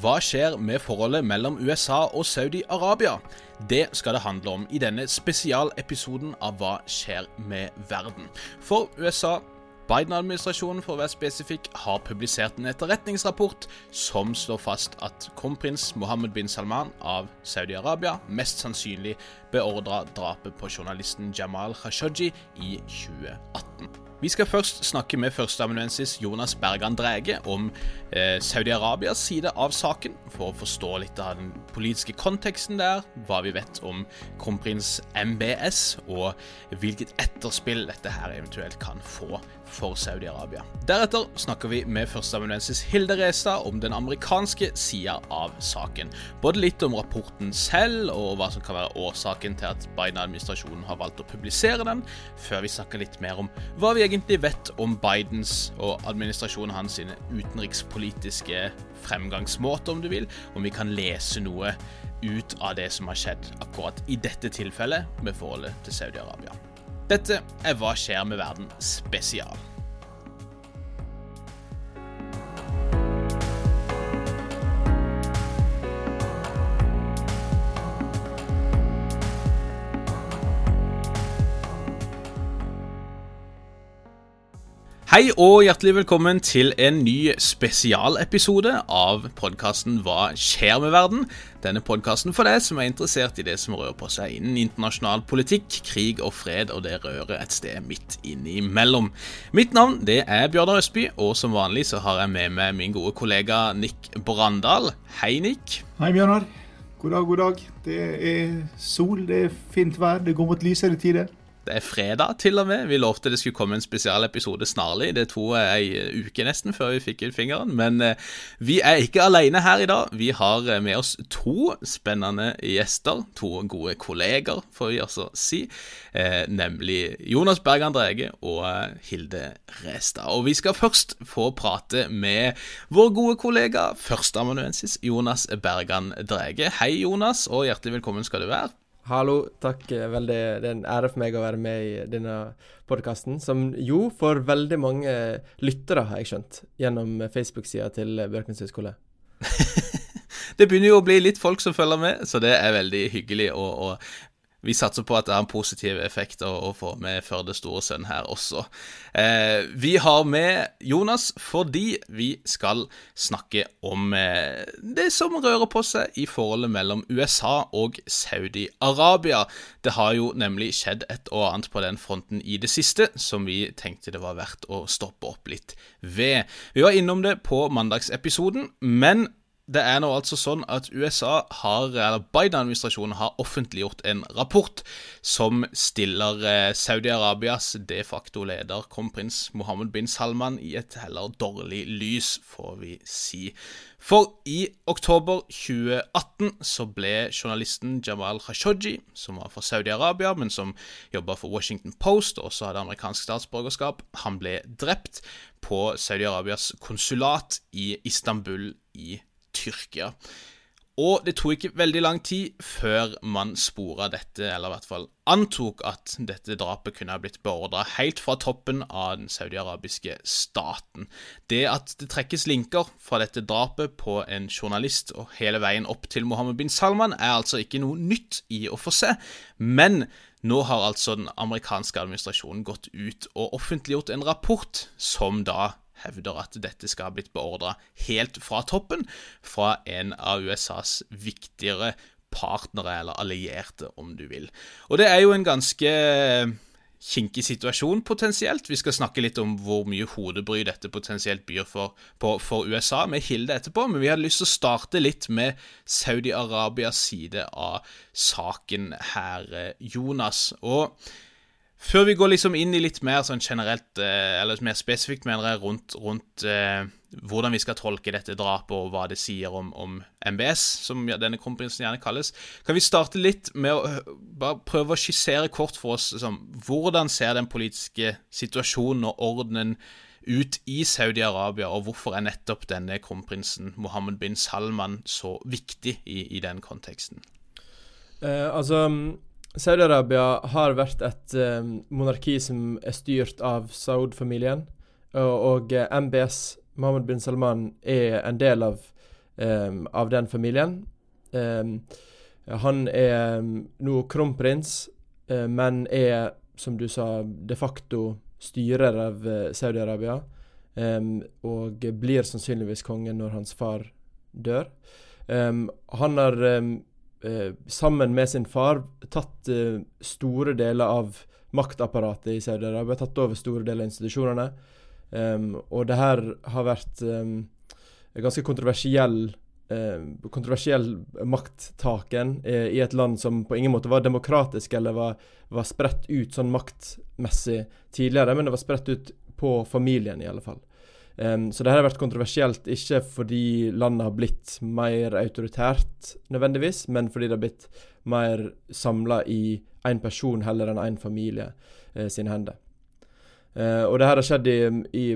Hva skjer med forholdet mellom USA og Saudi-Arabia? Det skal det handle om i denne spesialepisoden av Hva skjer med verden. For USA Biden-administrasjonen for å være spesifikk, har publisert en etterretningsrapport som slår fast at kronprins Mohammed bin Salman av Saudi-Arabia mest sannsynlig beordra drapet på journalisten Jamal Khashoggi i 2018. Vi skal først snakke med førsteamanuensis Jonas Bergan Drege om eh, Saudi-Arabias side av saken, for å forstå litt av den politiske konteksten der, hva vi vet om kronprins MBS, og hvilket etterspill dette her eventuelt kan få for Saudi-Arabia. Deretter snakker vi med førsteamanuensis Hilde Restad om den amerikanske sida av saken. Både litt om rapporten selv, og hva som kan være årsaken til at Biden-administrasjonen har valgt å publisere den, før vi snakker litt mer om hva vi egentlig vet om Bidens og administrasjonen hans sine utenrikspolitiske fremgangsmåter, om du vil, om vi kan lese noe ut av det som har skjedd akkurat i dette tilfellet med forholdet til Saudi-Arabia. Dette er Hva skjer med verden spesial. Hei og hjertelig velkommen til en ny spesialepisode av podkasten Hva skjer med verden? Denne podkasten for deg som er interessert i det som rører på seg innen internasjonal politikk, krig og fred, og det rører et sted midt innimellom. Mitt navn det er Bjørnar Østby, og som vanlig så har jeg med meg min gode kollega Nick Brandal. Hei, Nick. Hei, Bjørnar. God dag, god dag. Det er sol, det er fint vær, det går mot lysere tider. Det er fredag, til og med. Vi lovte det skulle komme en spesialepisode snarlig. Det tok ei uke nesten før vi fikk ut fingeren. Men eh, vi er ikke alene her i dag. Vi har eh, med oss to spennende gjester. To gode kolleger, får vi altså si. Eh, nemlig Jonas Bergan Drege og eh, Hilde Restad. Og vi skal først få prate med vår gode kollega, førsteamanuensis Jonas Bergan Drege. Hei, Jonas, og hjertelig velkommen skal du være. Hallo, takk. Veldig, det er en ære for meg å være med i denne podkasten, som jo får veldig mange lyttere, har jeg skjønt, gjennom Facebook-sida til Bjørknes høgskole. det begynner jo å bli litt folk som følger med, så det er veldig hyggelig. Og, og vi satser på at det har en positiv effekt å få med Førde store sønn her også. Eh, vi har med Jonas fordi vi skal snakke om eh, det som rører på seg i forholdet mellom USA og Saudi-Arabia. Det har jo nemlig skjedd et og annet på den fronten i det siste som vi tenkte det var verdt å stoppe opp litt ved. Vi var innom det på mandagsepisoden, men det er nå altså sånn at USA har, eller Biden-administrasjonen har offentliggjort en rapport som stiller eh, Saudi-Arabias de facto leder, kronprins Mohammed bin Salman, i et heller dårlig lys, får vi si. For i oktober 2018 så ble journalisten Jamal Khashoggi, som var fra Saudi-Arabia, men som jobba for Washington Post og også hadde amerikansk statsborgerskap, han ble drept på Saudi-Arabias konsulat i Istanbul i Tyrkia. Og det tok ikke veldig lang tid før man spora dette, eller i hvert fall antok at dette drapet kunne ha blitt beordra helt fra toppen av den saudiarabiske staten. Det at det trekkes linker fra dette drapet på en journalist og hele veien opp til Mohammed bin Salman, er altså ikke noe nytt i å få se, men nå har altså den amerikanske administrasjonen gått ut og offentliggjort en rapport som da hevder at dette skal ha blitt beordra helt fra toppen, fra en av USAs viktigere partnere, eller allierte, om du vil. Og det er jo en ganske kinkig situasjon, potensielt. Vi skal snakke litt om hvor mye hodebry dette potensielt byr for, på, for USA, med Hilde etterpå, men vi hadde lyst til å starte litt med Saudi-Arabias side av saken her, eh, Jonas. Og før vi går liksom inn i litt mer sånn generelt, eh, eller mer spesifikt, mener jeg, rundt, rundt eh, hvordan vi skal tolke dette drapet, og hva det sier om, om MBS, som denne kronprinsen gjerne kalles, kan vi starte litt med å eh, bare prøve å skissere kort for oss liksom, hvordan ser den politiske situasjonen og ordenen ut i Saudi-Arabia, og hvorfor er nettopp denne kronprinsen Mohammed bin Salman så viktig i, i den konteksten? Eh, altså Saudi-Arabia har vært et um, monarki som er styrt av Saud-familien. Og, og uh, MBS, Mohammed bin Salman, er en del av um, av den familien. Um, han er nå kronprins, uh, men er, som du sa, de facto styrer av Saudi-Arabia. og blir sannsynligvis konge når hans far dør. han har eh, sammen med sin far tatt eh, store deler av maktapparatet i Saudi-Arabia, tatt over store deler av institusjonene. Um, og det her har vært um, ganske kontroversiell uh, kontroversiell makttaken uh, i et land som på ingen måte var demokratisk eller var, var spredt ut sånn maktmessig tidligere, men det var spredt ut på familien, i alle fall. Um, så det har vært kontroversielt ikke fordi landet har blitt mer autoritært nødvendigvis, men fordi det har blitt mer samla i én person heller enn én familie uh, sine hender. Uh, og det her har skjedd i, i,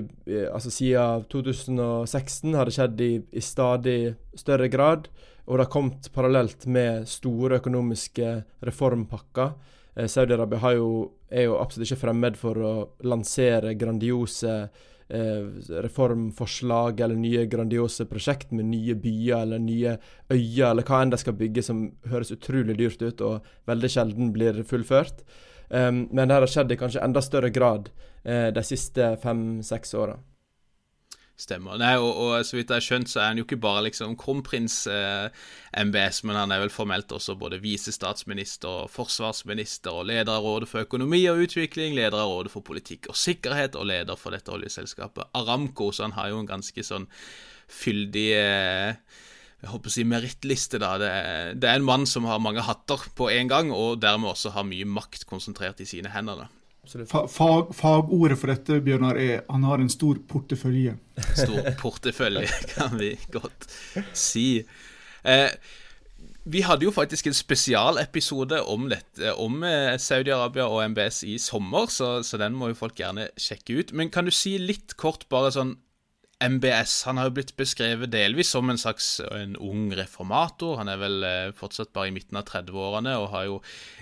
altså Siden 2016 har det skjedd i, i stadig større grad. Og det har kommet parallelt med store økonomiske reformpakker. Uh, Saudi-Arabia er jo absolutt ikke fremmed for å lansere grandiose eh, reformforslag eller nye grandiose prosjekt med nye byer eller nye øyer eller hva enn de skal bygge som høres utrolig dyrt ut og veldig sjelden blir fullført. Um, men det har skjedd i kanskje enda større grad eh, de siste fem-seks åra. Stemmer. Nei, og, og, så vidt jeg har skjønt, så er han jo ikke bare liksom kronprins eh, MBS, men han er vel formelt også både visestatsminister, forsvarsminister og leder av Rådet for økonomi og utvikling, leder av Rådet for politikk og sikkerhet og leder for dette oljeselskapet Aramco, så han har jo en ganske sånn fyldig eh, jeg håper å si merittliste, da. Det det er en mann som har mange hatter på en gang, og dermed også har mye makt konsentrert i sine hender. da. Fag, fagordet for dette Bjørnar, er han har en stor portefølje. Stor portefølje, kan vi godt si. Eh, vi hadde jo faktisk en spesialepisode om, dette, om eh, Saudi-Arabia og MBS i sommer, så, så, den må jo folk gjerne sjekke ut. Men kan du si litt kort bare sånn MBS han har jo blitt beskrevet delvis som en slags en ung reformator. Han er vel eh, fortsatt bare i midten av 30-årene og har jo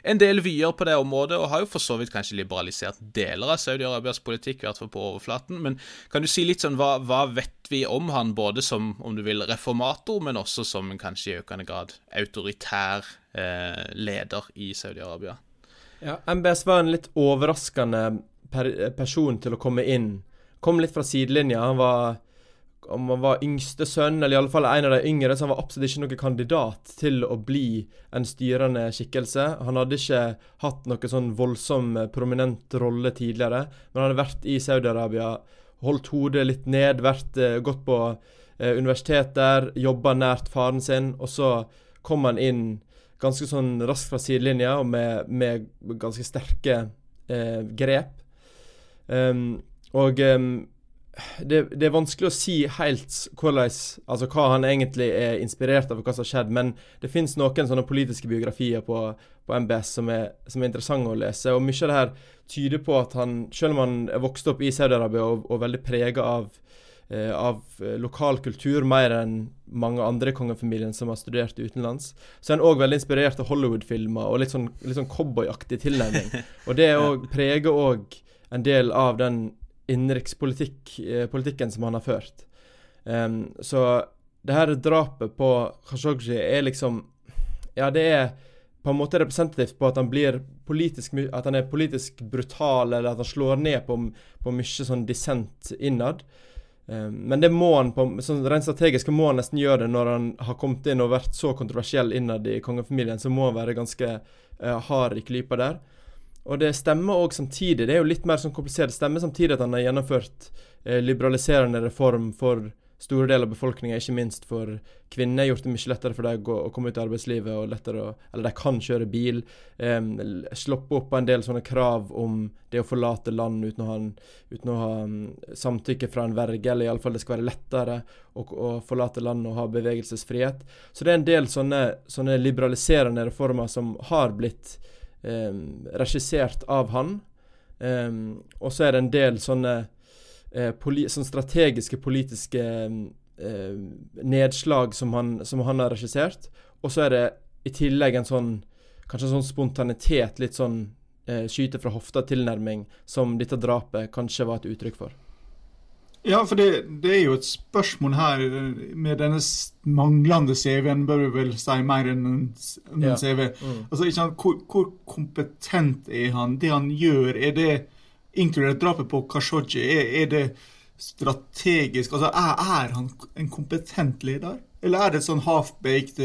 en del vyer på det området, og har jo for så vidt kanskje liberalisert deler av Saudi-Arabias politikk, i hvert fall på overflaten. Men kan du si litt sånn, hva, hva, vet vi om han, både som om du vil reformator, men også som kanskje i økende grad autoritær eh, leder i Saudi-Arabia? Ja, MBS var en litt overraskende per person til å komme inn. Kom litt fra sidelinja. Han var om han var yngste sønn, eller iallfall en av de yngre, så han var absolutt ikke noen kandidat til å bli en styrende skikkelse. Han hadde ikke hatt noen sånn voldsom, eh, prominent rolle tidligere, men han hadde vært i Saudi-Arabia, holdt hodet litt ned, vært, uh, gått på uh, universitet der, jobba nært faren sin, og så kom han inn ganske sånn raskt fra sidelinja og med, med ganske sterke uh, grep. Um, og um, det, det, er vanskelig å si helt altså hva han egentlig er inspirert av, og hva som har skjedd, men det finnes noen sånne politiske biografier på, på MBS som er, som er, interessante å lese. og Mye av det her tyder på at han, selv om han er vokst opp i Saudi-Arabia og, og, veldig prega av, eh, av eh, lokal kultur mer enn mange andre i kongefamilien som har studert utenlands, så er han òg veldig inspirert av Hollywood-filmer og litt sånn, litt sånn cowboyaktig tilnærming. Og det òg preger òg en del av den innenrikspolitikken eh, som han har ført. Um, så det her drapet på Khashoggi er liksom Ja, det er på en måte representativt på at han blir politisk At han er politisk brutal, eller at han slår ned på, på mye sånn dissent innad. Men det må han på, sånn rent strategisk må han nesten gjøre det når han har kommet inn og vært så kontroversiell innad i kongefamilien. Så må han være ganske uh, hard i klypa der. Og det stemmer òg samtidig, det er jo litt mer sånn komplisert, det stemmer samtidig at han har gjennomført eh, liberaliserende reform for store deler av befolkninga, ikke minst for kvinner. Gjort det mye lettere for dem å, å komme ut i arbeidslivet, og lettere å, eller de kan kjøre bil. Eh, sloppe opp på en del sånne krav om det å forlate land uten å ha, en, uten å ha um, samtykke fra en verge, eller iallfall det skal være lettere å, å, forlate land og ha bevegelsesfrihet. Så det er en del sånne, sånne liberaliserende reformer som har blitt um, regissert av han. Og så er det en del sånne, uh, poli sånne strategiske politiske nedslag som han, som han, har regissert. Og så er det i tillegg en sånn kanskje sånn spontanitet, litt sånn eh, skyte fra hofta-tilnærming, som dette drapet kanskje var et uttrykk for. Ja, for det, det, er jo et spørsmål her med denne manglende CV-en, bør vi vel si mer enn en, en ja. CV. Mm. Altså, ikke sant, hvor, hvor, kompetent er han? Det han gjør, er det inkludert drapet på Khashoggi, er, er, det strategisk? Altså, er, er, han en kompetent leder? Eller er det et sånn half-baked,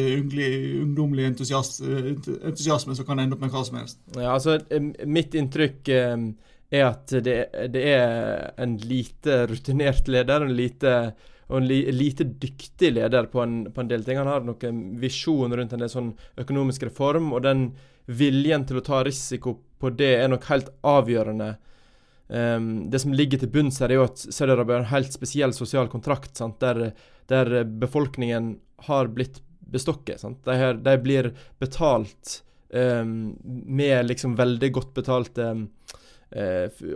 ungdommelig entusiasme som kan ende opp med hva som helst? Ja, altså, mitt inntrykk er at det, det, er en lite rutinert leder, en lite, og en li, lite dyktig leder på en, på en, del ting. Han har noen visjon rundt en del sånn økonomisk reform, og den viljen til å ta risiko på det er nok helt avgjørende. Um, det som ligger til bunns her, er jo at Saudi-Arabia har en helt spesiell sosial kontrakt, der, der, befolkningen har blitt bestokket. De, her, de, blir betalt um, med liksom veldig godt betalte um,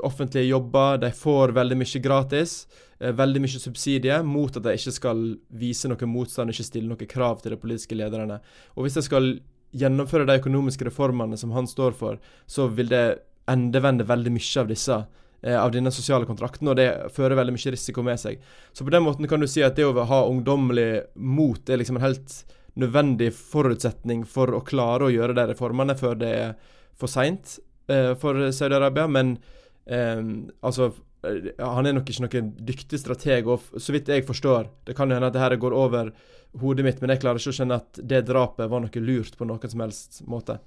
offentlige jobber. De får veldig mye gratis, eh, veldig mye subsidier, mot at de ikke skal vise noe motstand, ikke stille noe krav til de politiske lederne. Og hvis de skal gjennomføre de økonomiske reformene som han står for, så vil det endevende veldig mye av disse eh, av denne sosiale kontrakten, og det fører veldig mye risiko med seg. Så på den måten kan du si at det å ha ungdommelig mot er liksom en helt nødvendig forutsetning for å klare å gjøre de reformene før det er for seint for Saudi-Arabia, men um, altså eh, han er nok ikke noen dyktig strateg, og så vidt jeg forstår Det kan hende at det her går over hodet mitt, men jeg klarer ikke å skjønne at det drapet var noe lurt på noen som helst måte.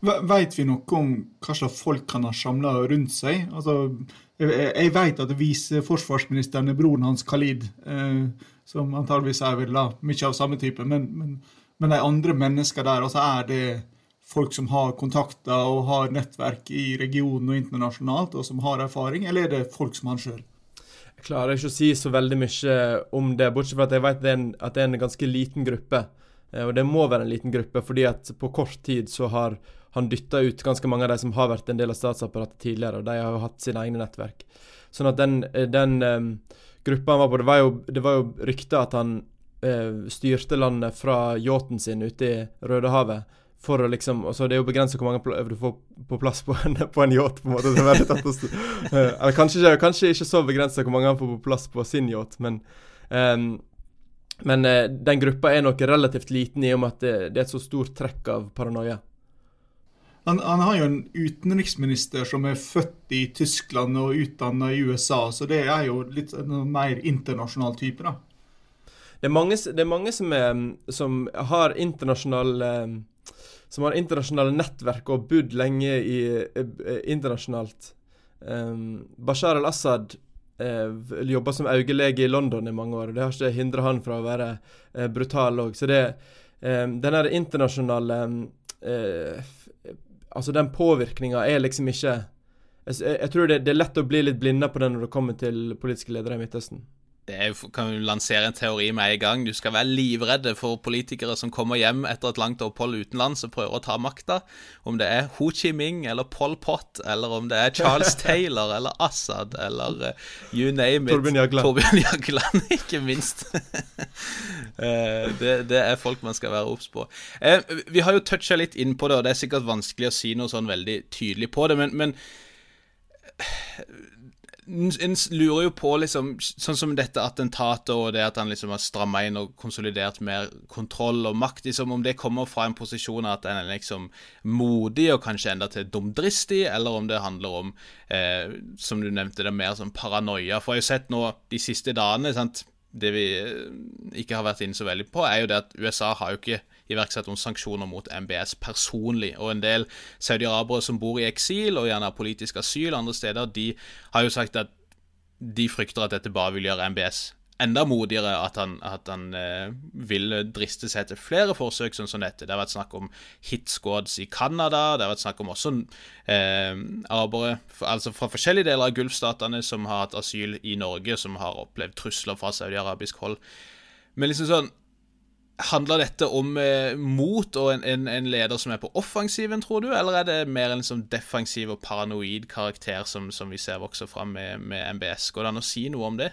Veit vi noe om hva slags folk han har samla rundt seg? Altså, jeg, jeg vet at viseforsvarsministeren er broren hans Khalid, eh, som antageligvis er vel da, mye av samme type, men, men, men de andre mennesker der, altså er det folk som har kontakter og har nettverk i regionen og internasjonalt, og som har erfaring, eller er det folk som han sjøl? Jeg klarer ikke å si så veldig mye om det, bortsett fra at jeg vet det en, at det er en ganske liten gruppe. Eh, og det må være en liten gruppe, fordi at på kort tid så har han dytta ut ganske mange av de som har vært en del av statsapparatet tidligere, og de har jo hatt sine egne nettverk. Sånn at den, eh, den um, gruppa han var på Det var jo, det jo rykter at han uh, styrte landet fra yachten sin ute i Rødehavet for å liksom altså Det er jo begrenset hvor mange du får på plass på en, på en yacht. på en måte, det er uh, Eller kanskje ikke, kanskje ikke så begrenset hvor mange han får på plass på sin yacht, men um, men uh, den gruppa er nok relativt liten i og med at det, det er et så stort trekk av paranoia. Han, han, har jo en utenriksminister som er født i Tyskland og utdanna i USA, så det er jo litt en mer internasjonal type, da. Det er mange, det er mange som, er, som, har internasjonal um, som har internasjonale nettverk og bodd lenge i, eh, internasjonalt. Um, Bashar al-Assad eh, jobba som øyelege i London i mange år. og Det har ikke hindra han fra å være eh, brutal òg. Så det, eh, den internasjonale uh, Altså, den påvirkninga er liksom ikke Jeg, jeg tror det, det, er lett å bli litt blinda på det når det kommer til politiske ledere i Midtøsten det kan jo lansere en teori med en gang. Du skal være livredde for politikere som kommer hjem etter et langt opphold utenlands og prøver å ta makta. Om det er Ho Chi Minh eller Pol Pot, eller om det er Charles Taylor eller Assad eller uh, you name it. Torbjørn Jagland. Torbjørn Jagland, ikke minst. uh, det, det, er folk man skal være obs på. Uh, vi har jo toucha litt inn på det, og det er sikkert vanskelig å si noe sånn veldig tydelig på det, men, men en lurer jo på, liksom, sånn som dette attentatet og det at han liksom har stramma inn og konsolidert mer kontroll og makt, liksom, om det kommer fra en posisjon at en er liksom modig og kanskje enda til dumdristig, eller om det handler om, eh, som du nevnte, det mer sånn paranoia. For jeg har jo sett nå de siste dagene sant, Det vi eh, ikke har vært inne så veldig på, er jo det at USA har jo ikke iverksatt noen sanksjoner mot MBS personlig. Og en del saudi-arabere som bor i eksil og gjerne har politisk asyl andre steder, de har jo sagt at de frykter at dette bare vil gjøre MBS enda modigere, at han, at han eh, vil driste seg til flere forsøk sånn som dette. Det har vært snakk om hit squads i Canada, det har vært snakk om også eh, arabere altså fra forskjellige deler av Gulfstatene som har hatt asyl i Norge, som har opplevd trusler fra saudi-arabisk hold. Men liksom sånn Handler dette om eh, mot og en, en, en, leder som er på offensiven, tror du, eller er det mer en sånn defensiv og paranoid karakter som, som vi ser vokser fram med, med, MBS? Går det an å si noe om det?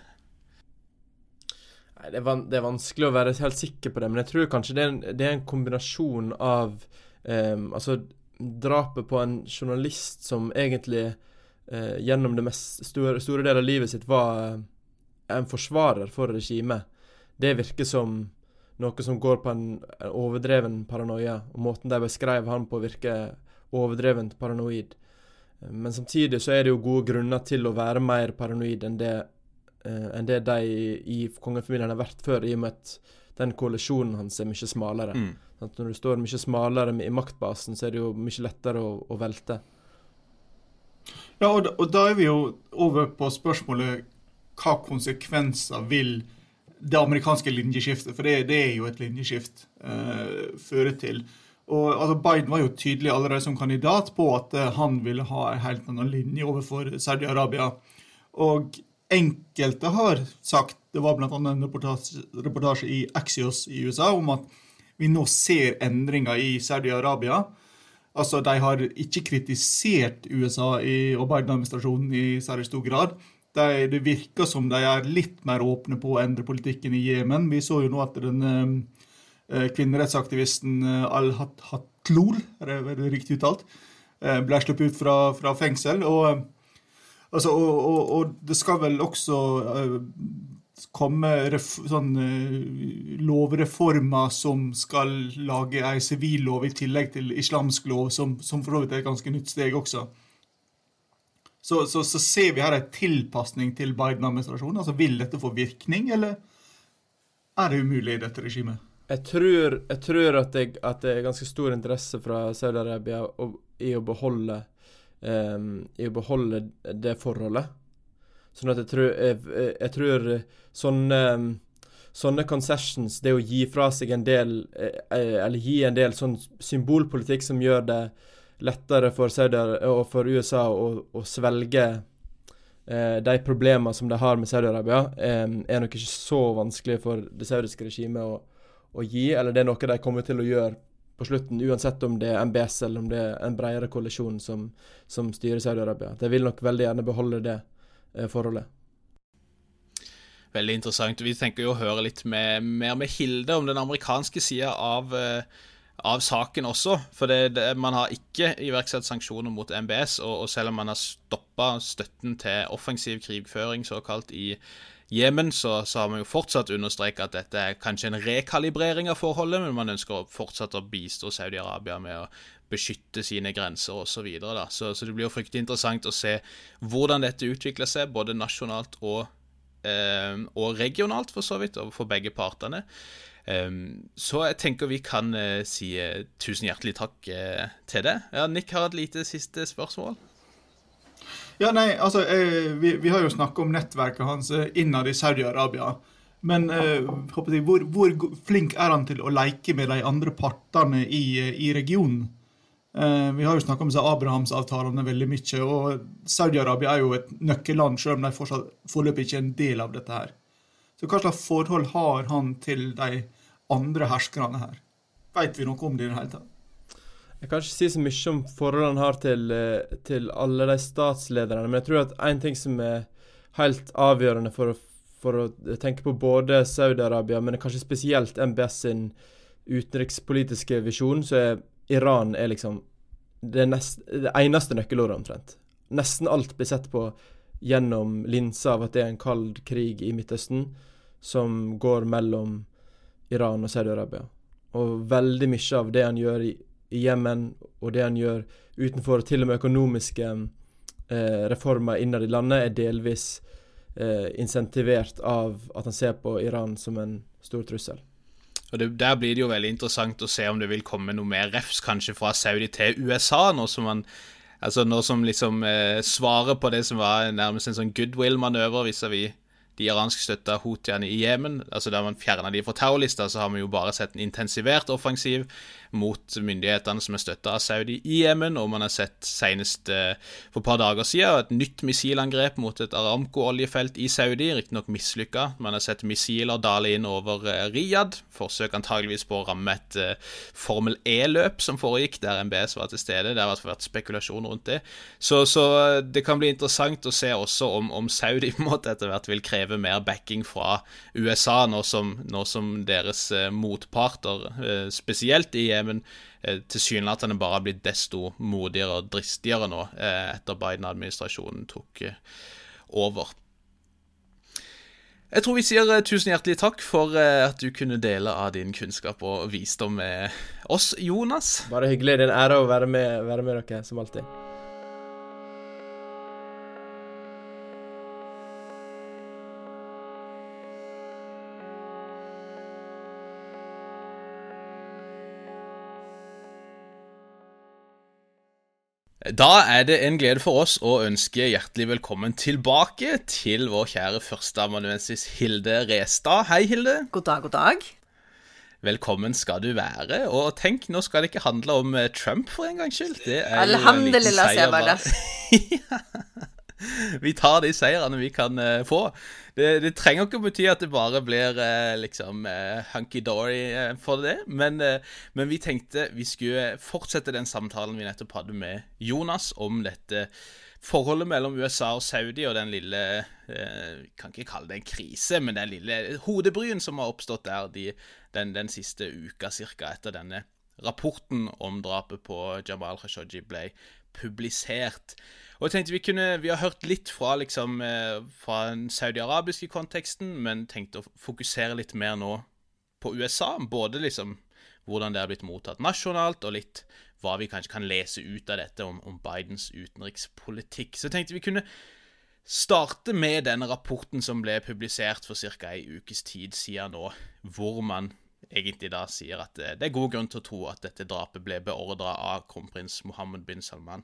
Nei, det er, van, det er, vanskelig å være helt sikker på det, men jeg tror kanskje det er en, det er en kombinasjon av um, Altså, drapet på en journalist som egentlig uh, gjennom det mest store, store delen av livet sitt var en forsvarer for regimet. Det virker som noe som går på en, en overdreven paranoia. Og måten de beskrev han på, virker overdrevent paranoid. Men samtidig så er det jo gode grunner til å være mer paranoid enn det, uh, enn det de i kongefamilien har vært før, i og med at den koalisjonen hans er mye smalere. Mm. At når du står mye smalere i maktbasen, så er det jo mye lettere å, å velte. Ja, og da, og da, er vi jo over på spørsmålet hva konsekvenser vil det amerikanske linjeskiftet, for det, det er jo et linjeskift, uh, fører til. Og altså, Biden var jo tydelig allerede som kandidat på at uh, han ville ha en helt annen linje overfor Saudi-Arabia. Og enkelte har sagt, det var bl.a. en reportasje, reportasje i Axios i USA om at vi nå ser endringer i Saudi-Arabia. Altså, De har ikke kritisert USA i, og Biden-administrasjonen i særlig stor grad. De, det virker som de er litt mer åpne på å endre politikken i Jemen. Vi så jo nå at den eh, kvinnerettsaktivisten eh, Al-Hatlul, er, det riktig uttalt, eh, ble sluppet ut fra, fra fengsel. Og, altså, og, og, og, det skal vel også eh, komme sånn, uh, lovreformer som skal lage ei sivillov i tillegg til islamsk lov, som, som for så vidt er et ganske nytt steg også. Så, så, så ser vi her en tilpasning til Biden-administrasjonen. Altså, Vil dette få virkning, eller er det umulig i dette regimet? Jeg tror, jeg tror at, det, at, det, er ganske stor interesse fra Saudi-Arabia i, um, i å beholde det forholdet. Sånn at jeg tror, jeg, jeg tror sånne, sånne concessions, det å gi fra seg en del eh, Eller gi en del sånn symbolpolitikk som gjør det lettere for Saudier og for USA å, å svelge eh, de problemene som de har med Saudi-Arabia, eh, er nok ikke så vanskelig for det saudiske regimet å, å, gi. Eller det er noe de kommer til å gjøre på slutten, uansett om det er MBS eller om det er en bredere koalisjon som, som styrer Saudi-Arabia. De vil nok veldig gjerne beholde det Eh, forholdet. Veldig interessant. Vi tenker jo å høre litt med, mer med Hilde om den amerikanske sida av, uh, av, saken også. For det, det, man har ikke iverksatt sanksjoner mot MBS, og, og selv om man har stoppa støtten til offensiv krigføring, såkalt, i Jemen, så, så, har man jo fortsatt understreket at dette er kanskje en rekalibrering av forholdet, men man ønsker å fortsette å bistå Saudi-Arabia med å beskytte sine grenser osv. Så, videre, så, så det blir jo fryktelig interessant å se hvordan dette utvikler seg, både nasjonalt og, eh, og regionalt, for så vidt, for begge partene. Um, så jeg tenker vi kan uh, si uh, tusen hjertelig takk uh, til det. Ja, Nick har et lite siste spørsmål. Ja, nei, altså, vi, vi, har jo snakka om nettverket hans innad i Saudi-Arabia. Men jeg, hvor, hvor, flink er han til å leke med de andre partene i, i regionen? Eh, vi har jo snakka om Abrahamsavtalene veldig mye. og Saudi-Arabia er jo et nøkkelland, selv om de fortsatt foreløpig ikke er en del av dette. her. Så Hva slags forhold har han til de andre herskerne her? Vet vi noe om det i det hele tatt? Jeg kan ikke si så mye om forholdet han har til, eh, til alle de statslederne, men jeg tror at en ting som er helt avgjørende for å, for å tenke på både Saudi-Arabia, men kanskje spesielt MBS sin utenrikspolitiske visjon, så er Iran er liksom det, nest, det eneste nøkkelordet, omtrent. Nesten alt blir sett på gjennom linsa av at det er en kald krig i Midtøsten som går mellom Iran og Saudi-Arabia. Og veldig mye av det han gjør i, Jemen, og det han gjør utenfor til og med økonomiske eh, reformer innad i landet, er delvis eh, insentivert av at han ser på Iran som en stor trussel. Og det, Der blir det jo veldig interessant å se om det vil komme noe mer refs kanskje fra Saudi til USA, nå som man Altså nå som liksom eh, svarer på det som var nærmest en sånn goodwill-manøver vis-à-vis de iranskstøtta houthiene i Jemen. Altså Der man fjerna de fra terrorlista, så har vi jo bare sett en intensivert offensiv mot myndighetene som er støtta av Saudi i Jemen, og man har sett senest eh, for et par dager siden et nytt missilangrep mot et Aramco-oljefelt i Saudi, riktignok mislykka. Man har sett missiler dale inn over eh, Riyadh, forsøk antageligvis på å ramme et eh, Formel E-løp som foregikk, der MBS var til stede. Det har vært spekulasjon rundt det. Så, så, det kan bli interessant å se også om, om Saudi på en måte etter hvert vil kreve mer backing fra USA, nå som, nå som deres eh, motparter, eh, spesielt i Jemen, men eh, tilsynelatende bare har blitt desto modigere og dristigere nå etter Biden-administrasjonen tok over. Jeg tror vi sier tusen hjertelig takk for at du kunne dele av din kunnskap og visdom med oss, Jonas. Bare hyggelig. Det er en ære å være med, være med dere, som alltid. Da er det en glede for oss å ønske hjertelig velkommen tilbake til vår kjære førsteamanuensis Hilde Restad. Hei, Hilde. God dag, god dag. Velkommen skal du være. Og tenk, nå skal det ikke handle om eh, Trump for en gangs skyld. Det er Alhamdulillah, sier jeg bare. vi tar de seirene vi kan uh, få. Det, det, trenger ikke bety at det bare blir uh, liksom uh, hunky-dory for det, men, men, vi tenkte vi skulle fortsette den samtalen vi nettopp hadde med Jonas om dette forholdet mellom USA og Saudi og den lille kan ikke kalle det en krise, men den lille hodebryen som har oppstått der de, den, den, siste uka cirka etter denne rapporten om drapet på Jamal Khashoggi ble publisert. Og jeg tenkte Vi kunne, vi har hørt litt fra, liksom, eh, fra den saudi-arabiske konteksten, men tenkte å fokusere litt mer nå på USA. Både liksom hvordan det har blitt mottatt nasjonalt, og litt hva vi kanskje kan lese ut av dette om, om Bidens utenrikspolitikk. Så jeg tenkte vi kunne starte med denne rapporten som ble publisert for ca. ei ukes tid siden nå, hvor man egentlig da sier at det er god grunn til å tro at dette drapet ble beordra av kronprins Mohammed bin Salman.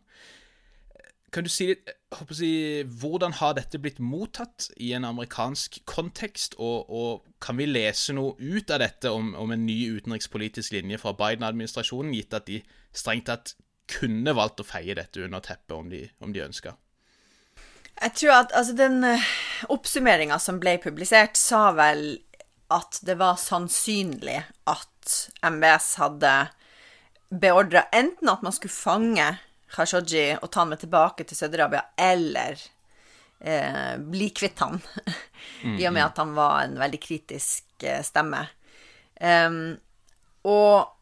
Kan du si litt jeg, Hvordan har dette blitt mottatt i en amerikansk kontekst? Og, og kan vi lese noe ut av dette om, om en ny utenrikspolitisk linje fra Biden-administrasjonen, gitt at de strengt tatt kunne valgt å feie dette under teppet om de, om de ønska? Jeg tror at altså, den eh, oppsummeringa som ble publisert, sa vel at det var sannsynlig at MBS hadde beordra enten at man skulle fange Khashoggi og ta han med tilbake til Saudi-Arabia, eller eh, bli kvitt han, i og med at han var en veldig kritisk eh, stemme. Um, og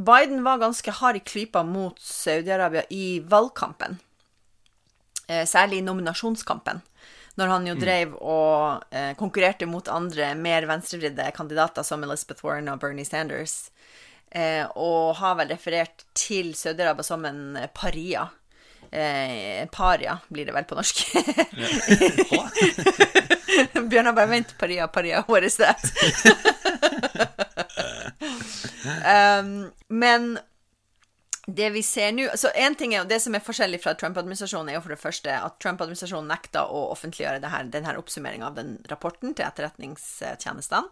Biden var ganske hard i klypa mot Saudi-Arabia i valgkampen, eh, særlig i nominasjonskampen når han jo mm. drev og eh, konkurrerte mot andre mer venstrevridde kandidater som Elizabeth Warren og Bernie Sanders. Eh, og har vel referert til Saudi-Arabia som en paria. Eh, paria blir det vel på norsk. Bjørnar bare vent, paria, paria, what is that? um, men det vi ser nå så en ting er jo Det som er forskjellig fra Trump-administrasjonen, er jo for det første at Trump-administrasjonen nekta å offentliggjøre her, denne oppsummeringa av den rapporten til etterretningstjenestene,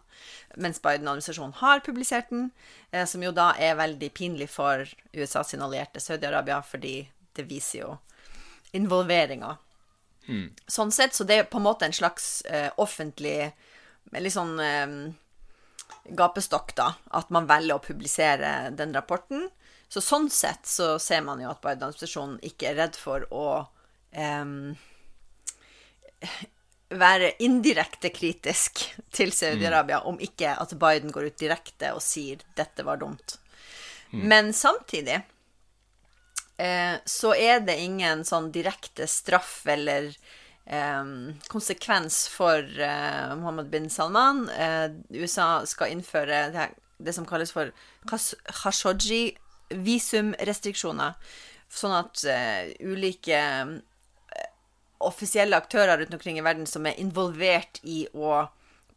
mens Biden-administrasjonen har publisert den, eh, som jo da er veldig pinlig for USA sin allierte Saudi-Arabia, fordi det viser jo involveringa. Mm. Sånn sett, så det er på en måte en slags eh, offentlig Litt sånn eh, gapestokk, da, at man velger å publisere den rapporten. Så sånn sett så ser man jo at Biden-administrasjonen ikke er redd for å um, være indirekte kritisk til Saudi-Arabia, mm. om ikke at Biden går ut direkte og sier 'dette var dumt'. Mm. Men samtidig eh, så er det ingen sånn direkte straff eller eh, konsekvens for eh, Mohammed bin Salman. Eh, USA skal innføre det, det som kalles for Khashoggi visumrestriksjoner, sånn at uh, ulike uh, offisielle aktører rundt omkring i verden som er involvert i å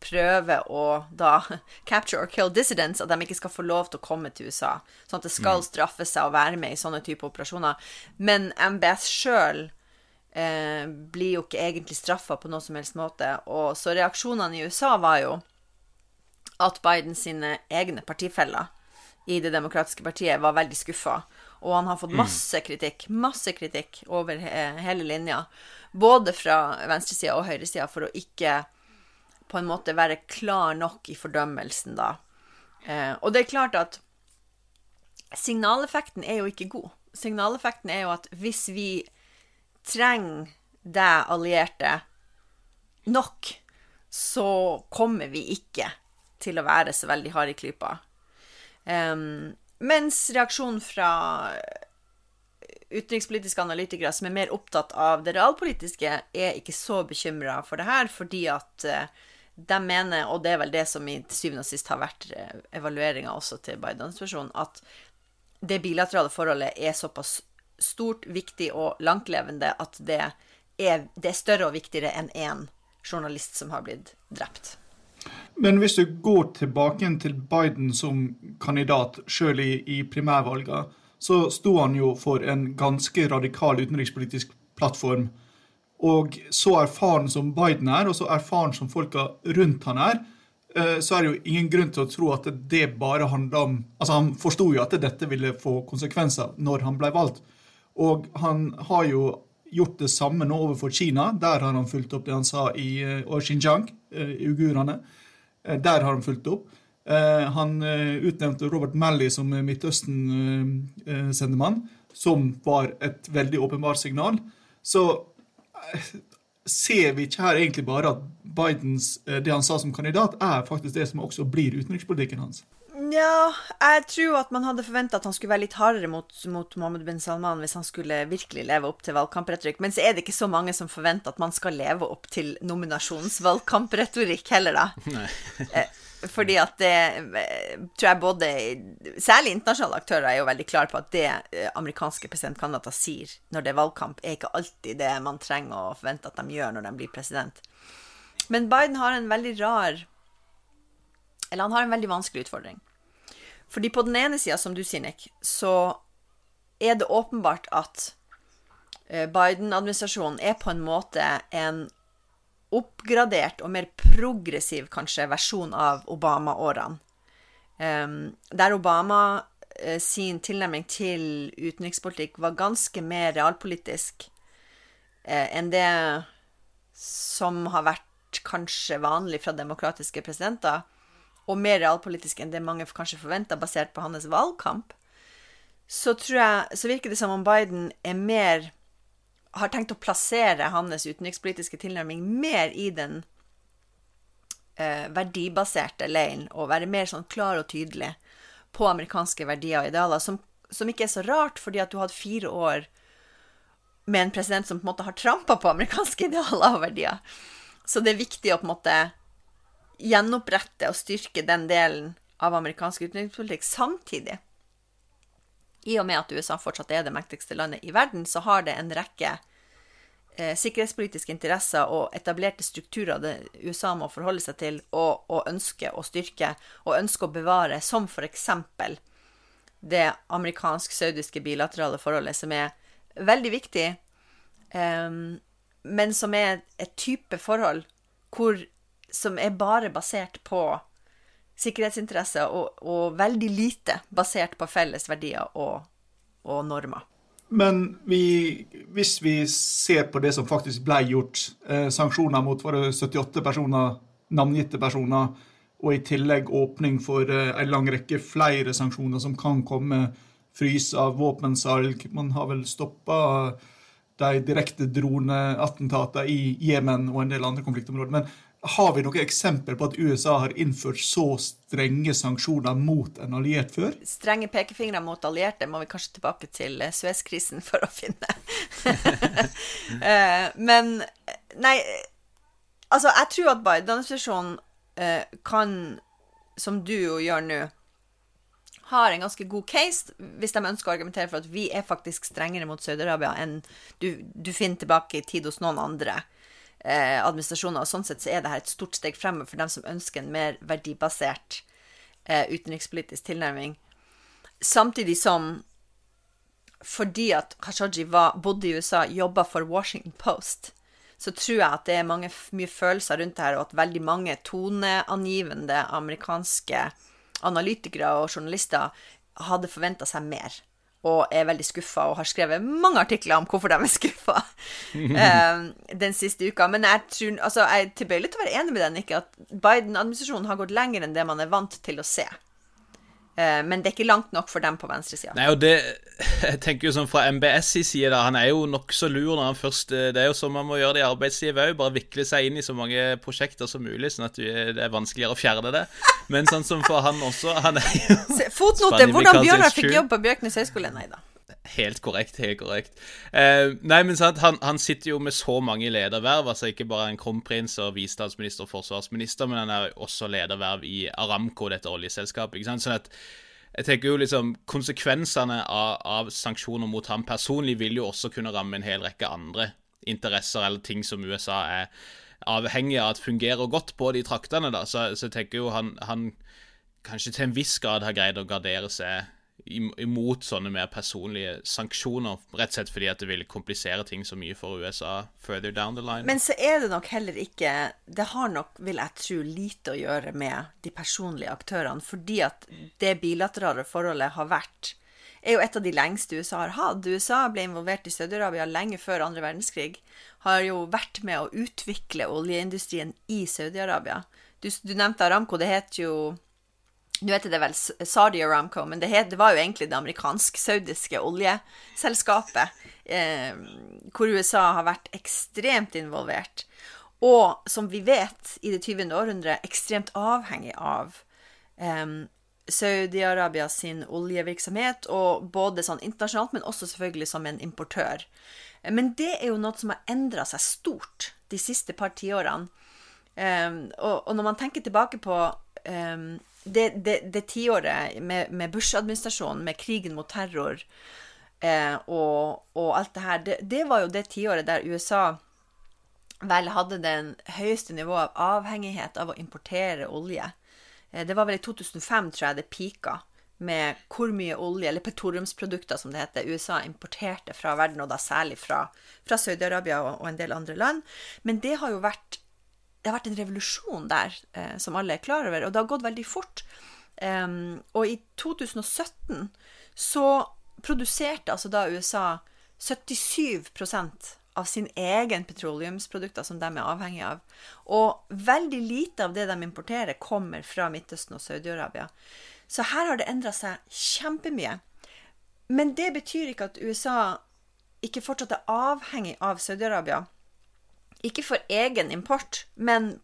prøve å da capture or kill dissidents, at de ikke skal få lov til å komme til USA. Sånn at det skal mm. straffe seg å være med i sånne typer operasjoner. Men MBS sjøl eh, blir jo ikke egentlig straffa på noe som helst måte. Og så reaksjonene i USA var jo at Biden sine egne partifeller i Det demokratiske partiet var veldig skuffa. Og han har fått mm. masse kritikk, masse kritikk over hele linja. Både fra venstresida og høyresida for å ikke på en måte være klar nok i fordømmelsen, da. Eh, og det er klart at signaleffekten er jo ikke god. Signaleffekten er jo at hvis vi trenger deg, allierte, nok, så kommer vi ikke til å være så veldig harde i klypa. Um, mens reaksjonen fra utenrikspolitiske analytikere som er mer opptatt av det realpolitiske, er ikke så bekymra for det her, fordi at uh, de mener, og det er vel det som i syvende og sist har vært eh, evalueringa også til Biden-administrasjonen, at det bilaterale forholdet er såpass stort, viktig og langtlevende at det er, det er større og viktigere enn én journalist som har blitt drept. Men hvis du går tilbake til Biden som kandidat, sjøl i, i primærvalgene, så sto han jo for en ganske radikal utenrikspolitisk plattform. Og så erfaren som Biden er, og så erfaren som folka rundt han er, eh, så er det jo ingen grunn til å tro at det bare handler om Altså, han forsto jo at dette ville få konsekvenser når han ble valgt. Og han har jo gjort det samme nå overfor Kina. Der har han fulgt opp det han sa i eh, Xinjiang, eh, i uigurene. Der har han fulgt opp. Han utnevnte Robert Malley som Midtøsten-sendemann, som var et veldig åpenbart signal. Så ser vi ikke her egentlig bare at Bidens, eh, det han sa som kandidat, er faktisk det som også blir utenrikspolitikken hans? Ja, jeg tror at man hadde forventa at han skulle være litt hardere mot, mot, Mohammed bin Salman hvis han skulle virkelig leve opp til valgkampretorikk. Men så er det ikke så mange som forventer at man skal leve opp til nominasjonsvalgkampretorikk heller, da. Eh, fordi at det tror jeg både Særlig internasjonale aktører er jo veldig klare på at det eh, amerikanske presidentkandidater sier når det er valgkamp, er ikke alltid det man trenger å forvente at de gjør når de blir president. Men Biden har en veldig rar Eller han har en veldig vanskelig utfordring. Fordi på den ene sida, som du sier, Nick, så er det åpenbart at eh, Biden-administrasjonen er på en måte en oppgradert og mer progressiv, kanskje, versjon av Obama-årene. Um, der Obama uh, sin tilnærming til utenrikspolitikk var ganske mer realpolitisk uh, enn det som har vært kanskje vanlig fra demokratiske presidenter, og mer realpolitisk enn det mange kanskje forventa, basert på hans valgkamp, så, jeg, så virker det som om Biden er mer har tenkt å plassere hans utenrikspolitiske tilnærming mer i den eh, verdibaserte leiren, og være mer sånn klar og tydelig på amerikanske verdier og idealer, som, som ikke er så rart, fordi at du har hatt fire år med en president som på en måte har trampa på amerikanske idealer og verdier. Så det er viktig å på en måte gjenopprette og styrke den delen av amerikansk utenrikspolitikk samtidig i og med at USA fortsatt er det mektigste landet i verden, så har det en rekke eh, sikkerhetspolitiske interesser og etablerte strukturer det USA må forholde seg til og, og ønske å styrke og ønske å bevare, som f.eks. det amerikansk-saudiske bilaterale forholdet, som er veldig viktig, eh, men som er et type forhold hvor, som er bare basert på sikkerhetsinteresse, og, og, veldig lite basert på felles verdier og, og normer. Men vi, hvis vi ser på det som faktisk ble gjort, eh, sanksjoner mot våre 78 personer, navngitte personer, og i tillegg åpning for eh, en lang rekke flere sanksjoner som kan komme, frys av våpensalg Man har vel stoppa de direkte droneattentatene i Jemen og en del andre konfliktområder. Men har vi noe eksempel på at USA har innført så strenge sanksjoner mot en alliert før? Strenge pekefingre mot allierte må vi kanskje tilbake til eh, Suez-krisen for å finne. Eh, men Nei, altså, jeg tror at Biden-administrasjonen eh, kan, som du jo gjør nå, har en ganske god case hvis de ønsker å argumentere for at vi er faktisk strengere mot Saudi-Arabia enn du, du, finner tilbake i tid hos noen andre eh, administrasjoner. Og sånn sett så er dette et stort steg fremover for dem som ønsker en mer verdibasert eh, utenrikspolitisk tilnærming. Samtidig som fordi at Khashoggi bodde i USA, jobba for Washington Post, så tror jeg at det er mange, mye følelser rundt det her, og at veldig mange toneangivende amerikanske analytikere og journalister hadde forventa seg mer og er veldig skuffa og har skrevet mange artikler om hvorfor de er skuffa um, den siste uka. Men jeg, tror, altså, jeg er tilbøyelig til å være enig med den, ikke at Biden-administrasjonen har gått lenger enn det man er vant til å se. Uh, men det er ikke langt nok for dem på venstresida. Nei, og det Jeg tenker jo sånn fra MBS i side, da. Han er jo nokså lur når han først eh, Det er jo sånn man må gjøre det i arbeidslivet òg. Bare vikle seg inn i så mange prosjekter som mulig, sånn at det er vanskeligere å fjerne det. Men sånn som for han også Han er jo Fotnote. Hvordan Bjørnar fikk jobb på Bjørknes høgskole? Nei da. Helt korrekt. Helt korrekt. Eh, nei, men sant, han, han, sitter jo med så mange lederverv. altså Ikke bare en kronprins og visestatsminister og forsvarsminister, men han er også lederverv i Aramco, dette oljeselskapet. ikke sant? Sånn at jeg tenker jo liksom Konsekvensene av, av, sanksjoner mot ham personlig vil jo også kunne ramme en hel rekke andre interesser eller ting som USA er avhengig av at fungerer godt på de traktene. da, Så, så jeg tenker jo han, han kanskje til en viss grad har greid å gardere seg imot sånne mer personlige sanksjoner, rett og slett fordi at det vil komplisere ting så mye for USA further down the line. Men så er det nok heller ikke Det har nok, vil jeg tro, lite å gjøre med de personlige aktørene, fordi at det bilaterale forholdet har vært er jo et av de lengste USA har hatt. USA ble involvert i Saudi-Arabia lenge før andre verdenskrig. Har jo vært med å utvikle oljeindustrien i Saudi-Arabia. Du, du nevnte Aramco. Det het jo nå heter det vel Saudi Aramco, men det, het, det var jo egentlig det amerikansk-saudiske oljeselskapet, eh, hvor USA har vært ekstremt involvert. Og som vi vet, i det 20. århundret ekstremt avhengig av eh, Saudi-Arabia sin oljevirksomhet, og både sånn internasjonalt, men også selvfølgelig som en importør. Men det er jo noe som har endra seg stort de siste par tiårene. Eh, og, og, når man tenker tilbake på um, det, det, det tiåret med, med Bush-administrasjonen, med krigen mot terror eh, og, og, alt det her, det, det var jo det tiåret der USA vel hadde den høyeste nivået av avhengighet av å importere olje. Eh, det var vel i 2005, tror jeg, det pika med hvor mye olje, eller petroleumsprodukter som det heter, USA importerte fra verden, og da særlig fra, fra Saudi-Arabia og, og, en del andre land. Men det har jo vært det har vært en revolusjon der, eh, som alle er klar over, og det har gått veldig fort. Um, og i 2017 så produserte altså da USA 77% av sin egen petroleumsprodukter som de er avhengig av. Og veldig lite av det de importerer, kommer fra Midtøsten og Saudi-Arabia. Så her har det endra seg kjempemye. Men det betyr ikke at USA ikke fortsatt er avhengig av Saudi-Arabia. Ikke for egen import, men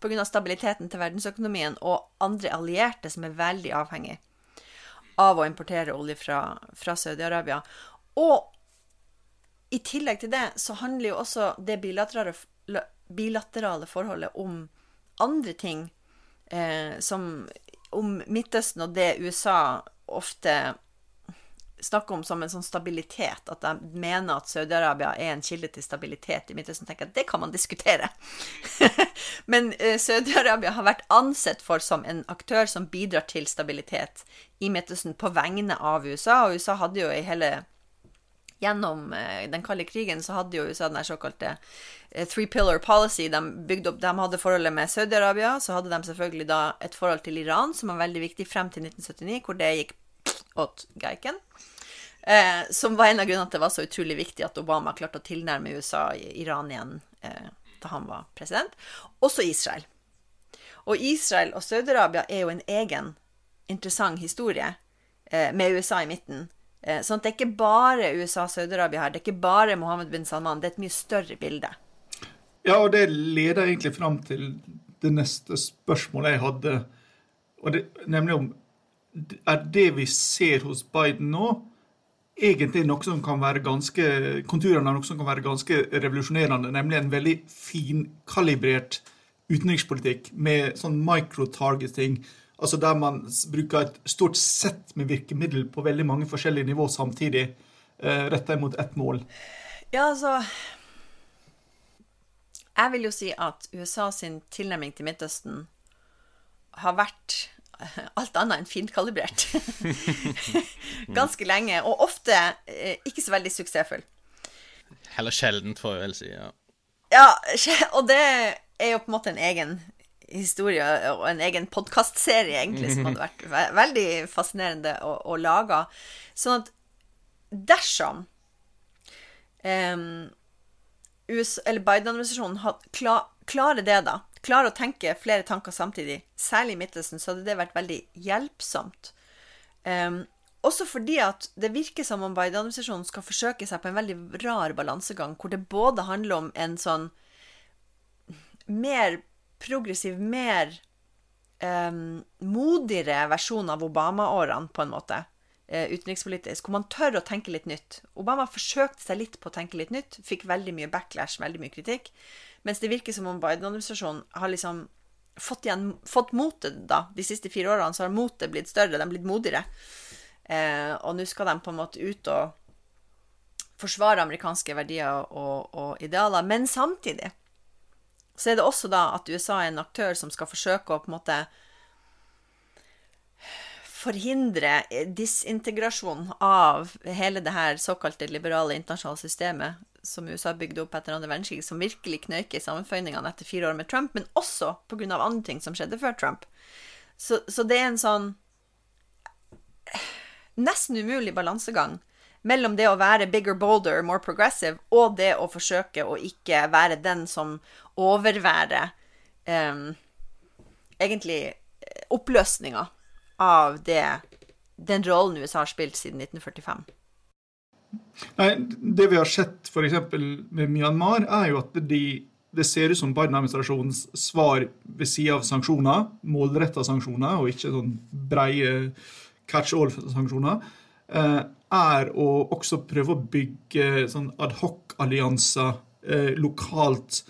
pga. stabiliteten til verdensøkonomien og andre allierte som er veldig avhengig av å importere olje fra, fra Saudi-Arabia. Og i tillegg til det så handler jo også det bilaterale, bilaterale forholdet om andre ting, eh, som om Midtøsten og det USA ofte snakker om som en sånn stabilitet, at de mener at Saudi-Arabia er en kilde til stabilitet i Midtøsten, tenker jeg at det kan man diskutere. Men uh, Saudi-Arabia har vært ansett for som en aktør som bidrar til stabilitet i Midtøsten på vegne av USA, og USA hadde jo i hele Gjennom uh, den kalde krigen så hadde jo USA den såkalte uh, three pillar policy. De, bygde opp, de hadde forholdet med Saudi-Arabia, så hadde de selvfølgelig da et forhold til Iran, som var veldig viktig frem til 1979, hvor det gikk åt geiken. Eh, som var en av grunnene til at det var så utrolig viktig at Obama klarte å tilnærme USA Iran igjen eh, da han var president. Også Israel. Og Israel og Saudi-Arabia er jo en egen interessant historie eh, med USA i midten. Eh, sånn at det er ikke bare USA og Saudi-Arabia her. Det er ikke bare Mohammed bin Salman. Det er et mye større bilde. Ja, og det leder egentlig fram til det neste spørsmålet jeg hadde, det, nemlig om er det vi ser hos Biden nå, egentlig noe som kan være ganske konturene av noe som kan være ganske revolusjonerende, nemlig en veldig finkalibrert utenrikspolitikk med sånn micro-targeting, altså der man bruker et stort sett med virkemiddel på veldig mange forskjellige nivå samtidig, eh, retta mot ett mål. Ja, altså Jeg vil jo si at USA sin tilnærming til Midtøsten har vært alt annet enn finkalibrert. Ganske lenge, og ofte eh, ikke så veldig suksessfull. Heller sjeldent, får jeg vel si. ja. Ja, og det er jo på en måte en egen historie og en egen podkastserie, egentlig, som hadde vært veldig fascinerende å, å lage. Sånn at dersom um, Biden-administrasjonen klar, klarer det, da, klarer å tenke flere tanker samtidig, særlig i midtelsen, så hadde det vært veldig hjelpsomt. Um, også fordi at det virker som om Biden-administrasjonen skal forsøke seg på en veldig rar balansegang, hvor det både handler om en sånn mer progressiv, mer um, modigere versjon av Obama-årene, på en måte. eh, utenrikspolitisk, hvor man tør å tenke litt nytt. Obama forsøkte seg litt på å tenke litt nytt, fikk veldig mye backlash, veldig mye kritikk. Mens det virker som om Biden-administrasjonen har liksom fått, igjen, fått motet da. De siste fire årene så har motet blitt større, de har blitt modigere. Eh, og nå skal de på en måte ut og forsvare amerikanske verdier og, og idealer. Men samtidig så er det også da at USA er en aktør som skal forsøke å på en måte forhindre disintegrasjon av hele det her såkalte liberale internasjonale systemet som USA bygde opp etter andre verdenskrig, som virkelig knøyk i sammenføyningene etter fire år med Trump, men også pga. andre ting som skjedde før Trump. Så, så, det er en sånn nesten umulig balansegang mellom det å være bigger, bolder, more progressive, og det å forsøke å ikke være den som overværer um, egentlig oppløsninga av det, den rollen USA har spilt siden 1945. Nei, Det vi har sett f.eks. med Myanmar, er jo at de, det ser ut som Biden-administrasjonens svar ved sida av sanksjoner, målretta sanksjoner, og ikke sånn breie catch all-sanksjoner, eh, er å også prøve å bygge sånn adhoc-allianser eh, lokalt,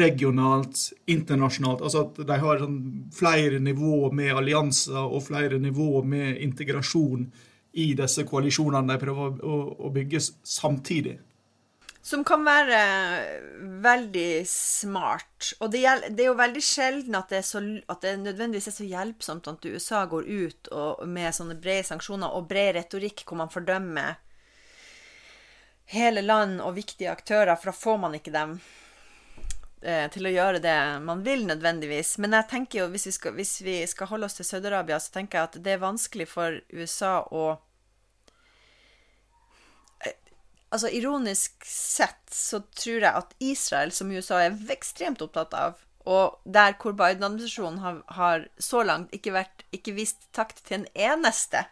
regionalt, internasjonalt. Altså at de har sånn flere nivåer med allianser og flere nivåer med integrasjon i disse koalisjonene de prøver å, å bygge samtidig. Som kan være veldig smart. Og det, det er jo veldig sjelden at det, så, at det, nødvendigvis er så hjelpsomt at USA går ut og, med sånne brede sanksjoner og bred retorikk hvor man fordømmer hele land og viktige aktører, for da får man ikke dem eh, til å gjøre det man vil, nødvendigvis. Men jeg tenker jo, hvis vi skal, hvis vi skal holde oss til Saudi-Arabia, så tenker jeg at det er vanskelig for USA å altså Ironisk sett så tror jeg at Israel, som USA er ekstremt opptatt av, og der hvor Biden-administrasjonen har, har, så langt ikke, vært, ikke vist takt til en eneste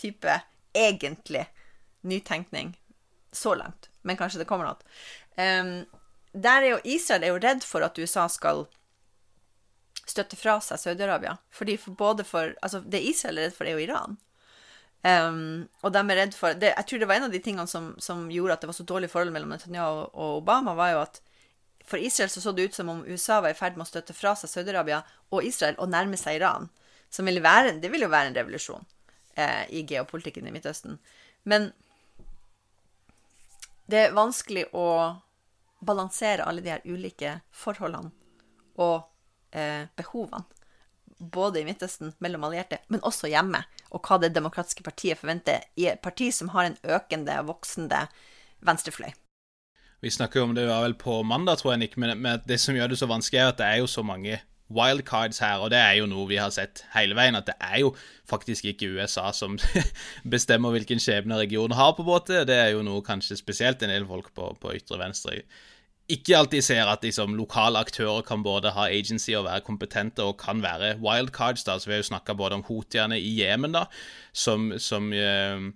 type egentlig nytenkning så langt, men kanskje det kommer noe. Um, der er jo Israel er jo redd for at USA skal støtte fra seg Saudi-Arabia. For Altså, det Israel er redd for, er jo Iran. Um, og de er redd for det, Jeg tror det var en av de tingene som, som, gjorde at det var så dårlig forhold mellom Netanyahu og Obama, var jo at for Israel så, så det ut som om USA var i ferd med å støtte fra seg Saudi-Arabia og Israel og nærme seg Iran. Som ville være, det ville jo være en revolusjon eh, i geopolitikken i Midtøsten. Men det er vanskelig å balansere alle de her ulike forholdene og eh, behovene. Både i Midtøsten, mellom allierte, men også hjemme og hva det demokratiske partiet forventer i et parti som har en økende, voksende venstrefløy. Vi snakker jo om det var vel på mandag, tror jeg, Nick, men det som gjør det så vanskelig, er at det er jo så mange wildcards her, og det er jo noe vi har sett hele veien, at det er jo faktisk ikke USA som bestemmer hvilken skjebne regionen har, på en måte. Det er jo noe kanskje spesielt en del folk på, på ytre venstre ikke alltid ser at liksom, lokale aktører kan både ha agency og være kompetente og kan være wildcards. så Vi har jo snakka både om hotiene i Jemen, da, som, som eh,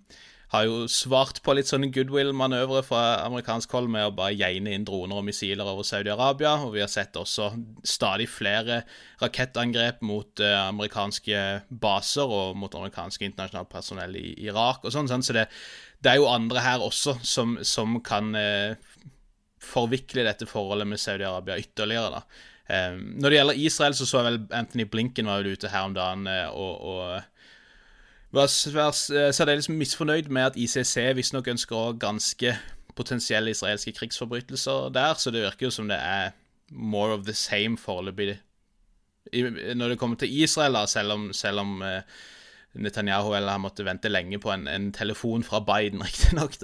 har jo svart på litt sånne goodwill-manøvre fra amerikansk hold med å bare geine inn droner og missiler over Saudi-Arabia. Og vi har sett også stadig flere rakettangrep mot eh, amerikanske baser og mot amerikanske internasjonalt personell i Irak og sånn. sånn så det, det, er jo andre her også som, som kan uh, forvikle dette forholdet med Saudi-Arabia ytterligere. da. Um, når det gjelder Israel, så så jeg vel Anthony Blinken var vel ute her om dagen uh, og, og var særdeles misfornøyd med at ICC visstnok ønsker ganske potensielle israelske krigsforbrytelser der, så det virker jo som det er more of the same foreløpig når det kommer til Israel, da, selv om, selv om uh, Netanyahu eller han måtte vente lenge på en, en telefon fra Biden, riktignok.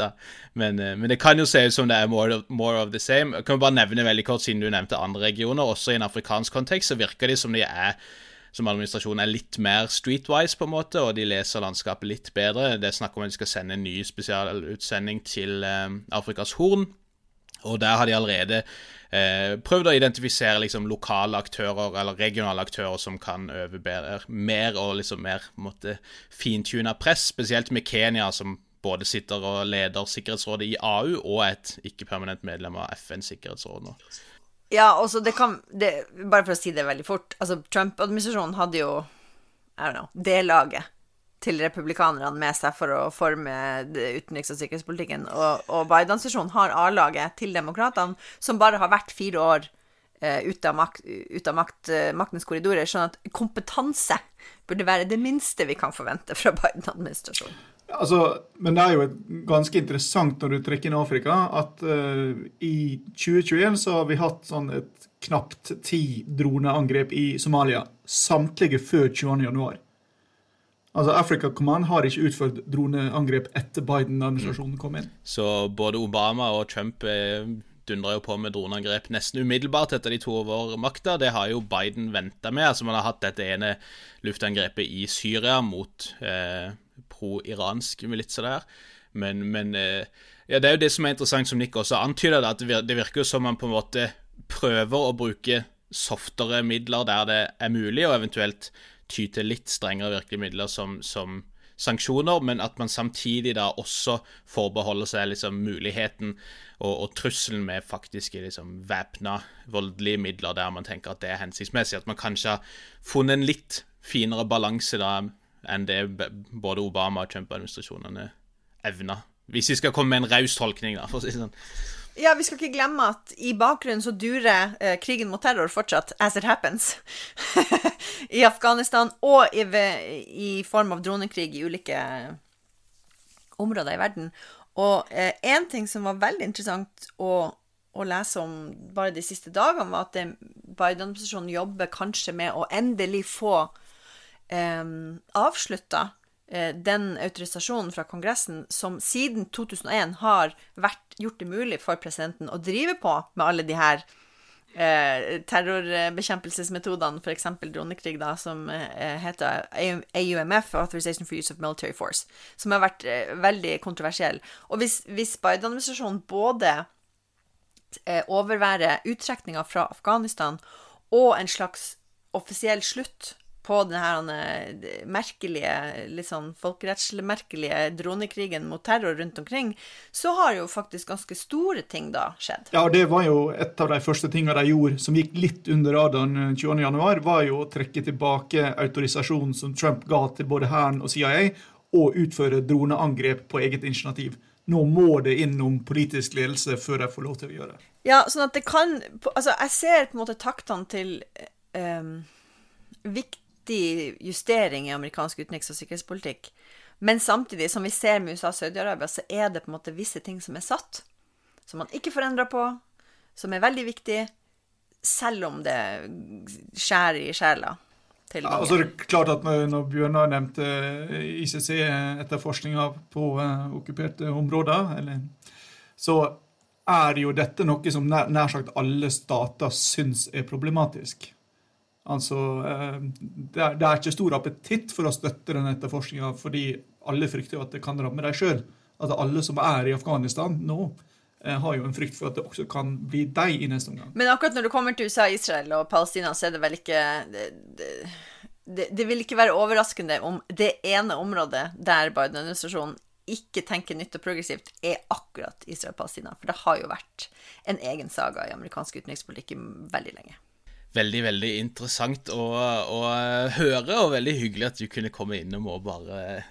Men, eh, men, det kan jo se ut som det er more of, more of, the same. Jeg kan bare nevne veldig kort, siden du nevnte andre regioner, også i en afrikansk kontekst, så virker de som de er som administrasjonen er litt mer streetwise, på en måte, og de leser landskapet litt bedre. Det er snakk om at de skal sende en ny spesialutsending til um, Afrikas Horn, og der har de allerede eh, prøvd å identifisere liksom, lokale aktører eller regionale aktører som kan øve bedre, mer og liksom mer måtte fintune press, spesielt med Kenya, som både sitter og leder Sikkerhetsrådet i AU og er et ikke-permanent medlem av FNs sikkerhetsråd nå. Ja, også det kan det, Bare for å si det veldig fort. altså Trump-administrasjonen hadde jo I don't know, det laget til republikanerne med seg for å forme utenriks- og sikkerhetspolitikken. Og, og Biden-administrasjonen har A-laget til demokratene, som bare har vært fire år eh, ute av, makt, ut av makt, uh, maktens korridorer. Sånn at kompetanse burde være det minste vi kan forvente fra Biden-administrasjonen. Altså, men det er jo ganske interessant når du trekker inn Afrika, at uh, i 2021 så har vi hatt sånn et knapt ti droneangrep i Somalia. Samtlige før 22.1. Altså, Africa Command har ikke utført droneangrep etter Biden-administrasjonen kom inn. Så både Obama og Trump eh, dundra jo på med droneangrep nesten umiddelbart etter de to over makta. Det har jo Biden venta med. Altså Man har hatt dette ene luftangrepet i Syria mot eh, pro-iransk militser der. Men, men eh, ja, det er jo det som er interessant, som Nick også antyder, at det virker jo som man på en måte prøver å bruke softere midler der det er mulig, og eventuelt ty til litt strengere virkemidler som, som sanksjoner, men at man samtidig da også forbeholder seg liksom muligheten og, og trusselen med faktiske liksom væpna voldelige midler der man tenker at det er hensiktsmessig. At man kanskje har funnet en litt finere balanse da enn det både Obama- og Trump-administrasjonene evna. Hvis vi skal komme med en raus tolkning, da, for å si det sånn. Ja, vi skal ikke glemme at i bakgrunnen så durer eh, krigen mot terror fortsatt as it happens. I Afghanistan og i, i, form av dronekrig i ulike områder i verden. Og én eh, ting som var veldig interessant å, å, lese om bare de siste dagene, var at Biden-administrasjonen jobber kanskje med å endelig få eh, avslutta Eh, den autorisasjonen fra Kongressen som siden 2001 har vært, gjort det mulig for presidenten å drive på med alle de her eh, terrorbekjempelsesmetodene, f.eks. dronekrig, da, som eh, heter AUMF, Authorization for Use of Military Force, som har vært eh, veldig kontroversiell. Og hvis, hvis Biden-administrasjonen både eh, overværer uttrekninga fra Afghanistan og en slags offisiell slutt på den her merkelige, litt sånn folkerettslig merkelige dronekrigen mot terror rundt omkring, så har jo faktisk ganske store ting da skjedd. Ja, det var jo et av de første tingene de gjorde som gikk litt under radaren 20.1, var jo å trekke tilbake autorisasjonen som Trump ga til både Hæren og CIA, og utføre droneangrep på eget initiativ. Nå må det innom politisk ledelse før de får lov til å gjøre det. Ja, sånn at det kan Altså, jeg ser på en måte taktene til um, viktig viktig justering i amerikansk utenriks- og sikkerhetspolitikk. Men samtidig, som vi ser med USA og Saudi-Arabia, så er det på en måte visse ting som er satt, som man ikke får endra på, som er veldig viktig, selv om det skjærer i sjela. Ja, altså det er klart at Når Bjørnar nevnte ICC-etterforskninga på uh, okkuperte områder, eller, så er jo dette noe som nær, nær sagt alle stater syns er problematisk. Altså, eh, det er, det er, ikke stor appetitt for å støtte den etterforskninga, fordi alle frykter jo at det kan ramme dem sjøl. Altså, alle som er i Afghanistan nå, eh, har jo en frykt for at det også kan bli deg i neste omgang. Men akkurat når det kommer til USA, Israel og Palestina, så er det vel ikke det, det, det vil ikke være overraskende om det ene området der Biden-administrasjonen ikke tenker nytt og progressivt, er akkurat Israel-Palestina. For det har jo vært en egen saga i amerikansk utenrikspolitikk veldig lenge veldig, veldig interessant å, å, høre, og veldig hyggelig at du kunne komme innom og bare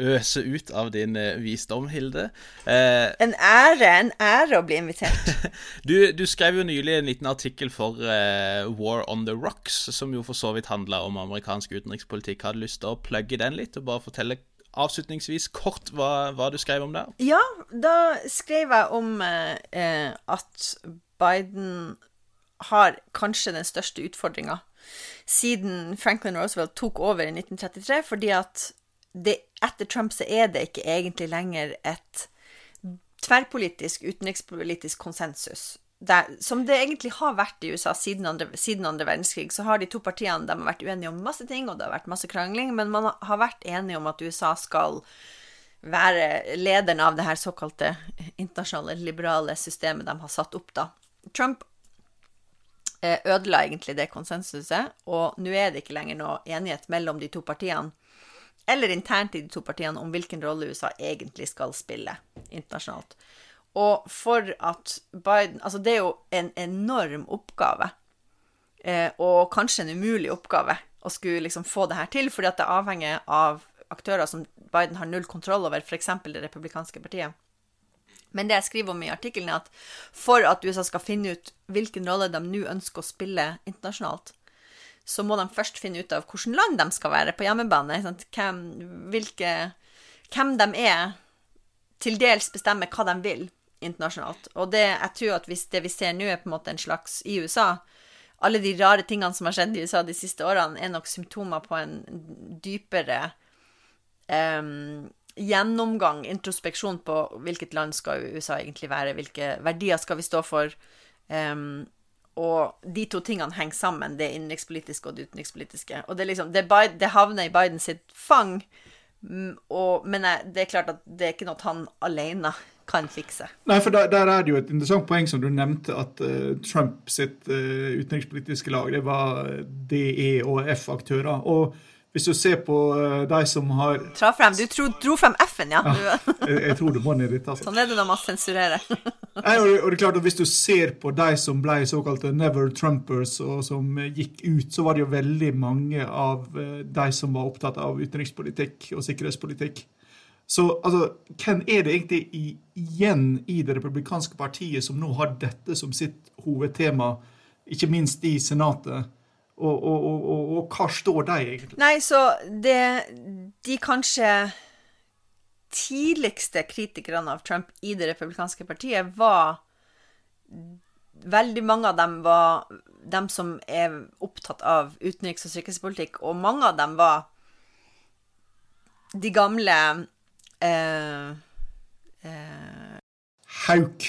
øse ut av din eh, visdom, Hilde. Eh, en ære, en ære å bli invitert. du, du, skrev jo nylig en liten artikkel for eh, War on the Rocks, som jo for så vidt handla om amerikansk utenrikspolitikk. Hadde lyst til å plugge den litt, og bare fortelle avslutningsvis kort hva, hva, du skrev om der? Ja, da skrev jeg om eh, at Biden har kanskje den største utfordringa siden Franklin Roosevelt tok over i 1933, fordi at det, etter Trump så er det ikke egentlig lenger et tverrpolitisk utenrikspolitisk konsensus. Der, som det egentlig har vært i USA siden andre, siden andre, verdenskrig, så har de to partiene de har vært uenige om masse ting, og det har vært masse krangling, men man har vært enige om at USA skal være lederen av det her såkalte internasjonale liberale systemet de har satt opp, da. Trump ødela egentlig det konsensuset, og nå er det ikke lenger noe enighet mellom de to partiene, eller internt i de to partiene, om hvilken rolle USA egentlig skal spille internasjonalt. Og for at Biden Altså, det er jo en enorm oppgave, eh, og kanskje en umulig oppgave, å skulle liksom få det her til, fordi at det avhenger av aktører som Biden har null kontroll over, f.eks. det republikanske partiet. Men det jeg skriver om i artikkelen, er at for at USA skal finne ut hvilken rolle de nå ønsker å spille internasjonalt, så må de først finne ut av hvilket land de skal være på hjemmebane. Hvem, hvilke, hvem de er, til dels bestemmer hva de vil internasjonalt. Og det, jeg tror at hvis det vi ser nå, er på en måte en slags i USA Alle de rare tingene som har skjedd i USA de siste årene, er nok symptomer på en dypere um, gjennomgang, introspeksjon på hvilket land skal USA egentlig være, hvilke verdier skal vi stå for. Um, og de to tingene henger sammen, det innenrikspolitiske og det utenrikspolitiske. Og det, liksom, det, det havner i Biden sitt fang, mm, og, men det er klart at det er ikke noe han alene kan fikse. Nei, for der, der, er det jo et interessant poeng som du nevnte, at uh, Trump sitt uh, utenrikspolitiske lag det var DE og F-aktører. og hvis du ser på uh, de som har frem, Du tro, dro frem F-en, ja. ja jeg, jeg, tror du må ned dit. Altså. Sånn er det når man sensurerer. Nei, og, og, det er klart at Hvis du ser på de som ble såkalte never Trumpers, og som gikk ut, så var det jo veldig mange av uh, de som var opptatt av utenrikspolitikk og sikkerhetspolitikk. Så altså, hvem er det egentlig i, igjen i det republikanske partiet som nå har dette som sitt hovedtema, ikke minst i Senatet? Og, og, og, og, hva står de egentlig? Nei, så det De kanskje tidligste kritikerne av Trump i det republikanske partiet var Veldig mange av dem var dem som er opptatt av utenriks- og sikkerhetspolitikk, og mange av dem var de gamle eh, eh, Hauk.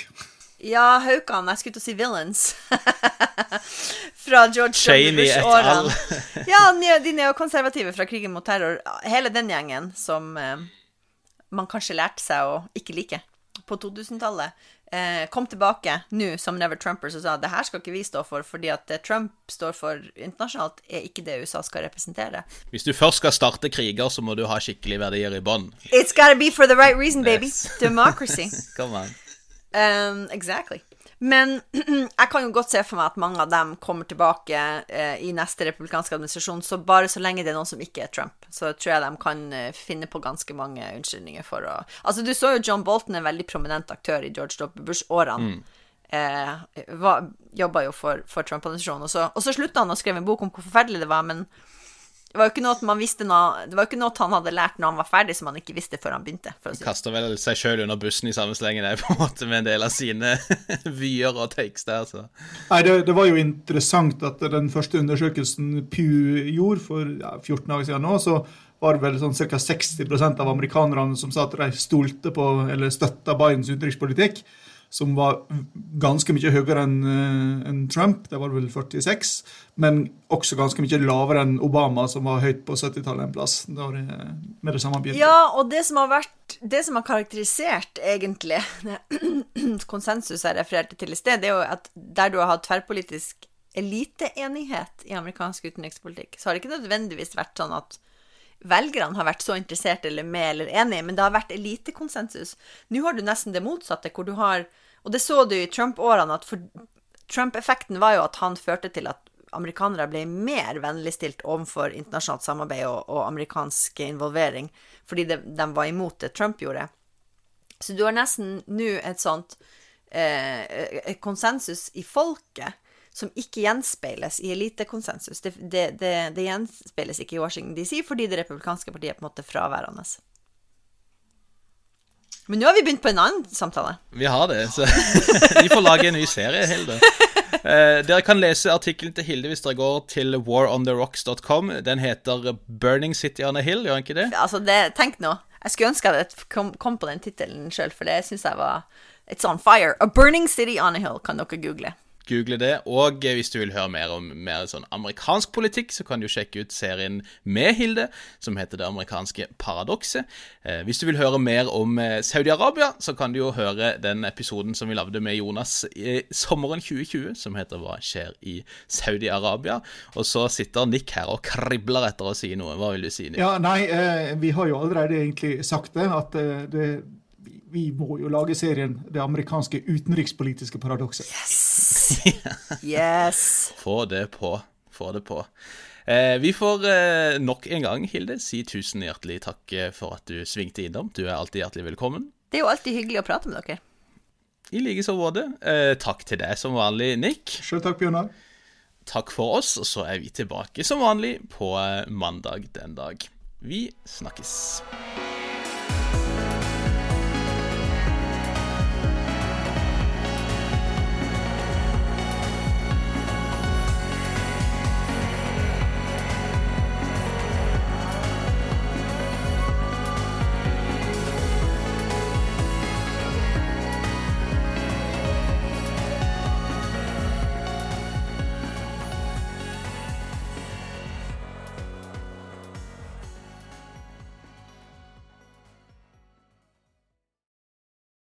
Ja, Haukan, Jeg skulle til å si villains. fra George W. et al. ja, de neokonservative fra krigen mot terror. Hele den gjengen som eh, man kanskje lærte seg å ikke like på 2000-tallet. Eh, kom tilbake nå som Never Trumpers og sa det her skal ikke vi stå for, fordi at det Trump står for internasjonalt, er ikke det USA skal representere. Hvis du først skal starte kriger, så må du ha skikkelige verdier i bånn. It's gotta be for the right reason, baby. Yes. Democracy. Come on. Um, exactly. Men jeg kan jo godt se for meg at mange av dem kommer tilbake eh, i neste republikanske administrasjon, så bare så lenge det er noen som ikke er Trump, så tror jeg de kan eh, finne på ganske mange unnskyldninger for å Altså, du så jo John Bolton, en veldig prominent aktør i George W. Bush-årene. Mm. Eh, Jobba jo for, for Trump-administrasjonen, og, og, så slutta han å skrive en bok om hvor forferdelig det var, men det var jo ikke noe at man visste noe Det var jo ikke noe han hadde lært når han var ferdig, som han ikke visste før han begynte. For å si. Kaster vel seg sjøl under bussen i samme slengen på en måte med en del av sine vyer og takes der, så. Nei, det, det, var jo interessant at den første undersøkelsen Pew gjorde for ja, 14 dager siden nå, så var det vel sånn ca. 60% av amerikanerne som sa at de stolte på eller støtta Bidens utenrikspolitikk som var ganske mye høyere enn eh, en Trump, det var vel 46, men også ganske mye lavere enn Obama, som var høyt på 70-tallet en plass. Da det, med det samme begynte. Ja, og det som har vært, det som har karakterisert egentlig konsensus jeg refererte til i sted, det er jo at der du har hatt tverrpolitisk eliteenighet i amerikansk utenrikspolitikk, så har det ikke nødvendigvis vært sånn at velgerne har vært så interessert eller med eller enig, men det har vært elitekonsensus. Nå har du nesten det motsatte, hvor du har Og det så du i Trump-årene, at Trump-effekten var jo at han førte til at amerikanere ble mer vennligstilt overfor internasjonalt samarbeid og, og amerikansk involvering, fordi de, de var imot det Trump gjorde. Så du har nesten nå et sånt eh, et konsensus i folket som ikke gjenspeiles i elitekonsensus. Det, det, det, det, gjenspeiles ikke i Washington DC fordi det republikanske partiet er på en måte fraværende. Men nå har vi begynt på en annen samtale. Vi har det. så Vi får lage en ny serie, Hilde. Eh, dere kan lese artikkelen til Hilde hvis dere går til warontherocks.com. Den heter 'Burning City on a Hill', gjør den ikke det? Altså, det, Tenk nå. Jeg skulle ønske jeg kom, kom på den tittelen sjøl, for det syns jeg var It's on fire. A burning city on a hill, kan dere google. Google det. Og hvis du vil høre mer om mer sånn amerikansk politikk, så kan du sjekke ut serien med Hilde, som heter Det amerikanske paradokset. Eh, hvis du vil høre mer om eh, Saudi-Arabia, så kan du jo høre den episoden som vi lagde med Jonas i sommeren 2020, som heter Hva skjer i Saudi-Arabia? Og så sitter Nick her og kribler etter å si noe. Hva vil du si, Nick? Ja, nei, eh, vi har jo allerede egentlig sagt det, at det vi må jo lage serien 'Det amerikanske utenrikspolitiske paradokset'. Yes! yes. Få det på. Få det på. Eh, vi får eh, nok en gang, Hilde, si tusen hjertelig takk eh, for at du svingte innom. Du er alltid hjertelig velkommen. Det er jo alltid hyggelig å prate med dere. I like så måte. Eh, takk til deg som vanlig, Nick. Sjøl takk, Bjørnar. Takk for oss, og så er vi tilbake som vanlig på eh, mandag den dag. Vi snakkes.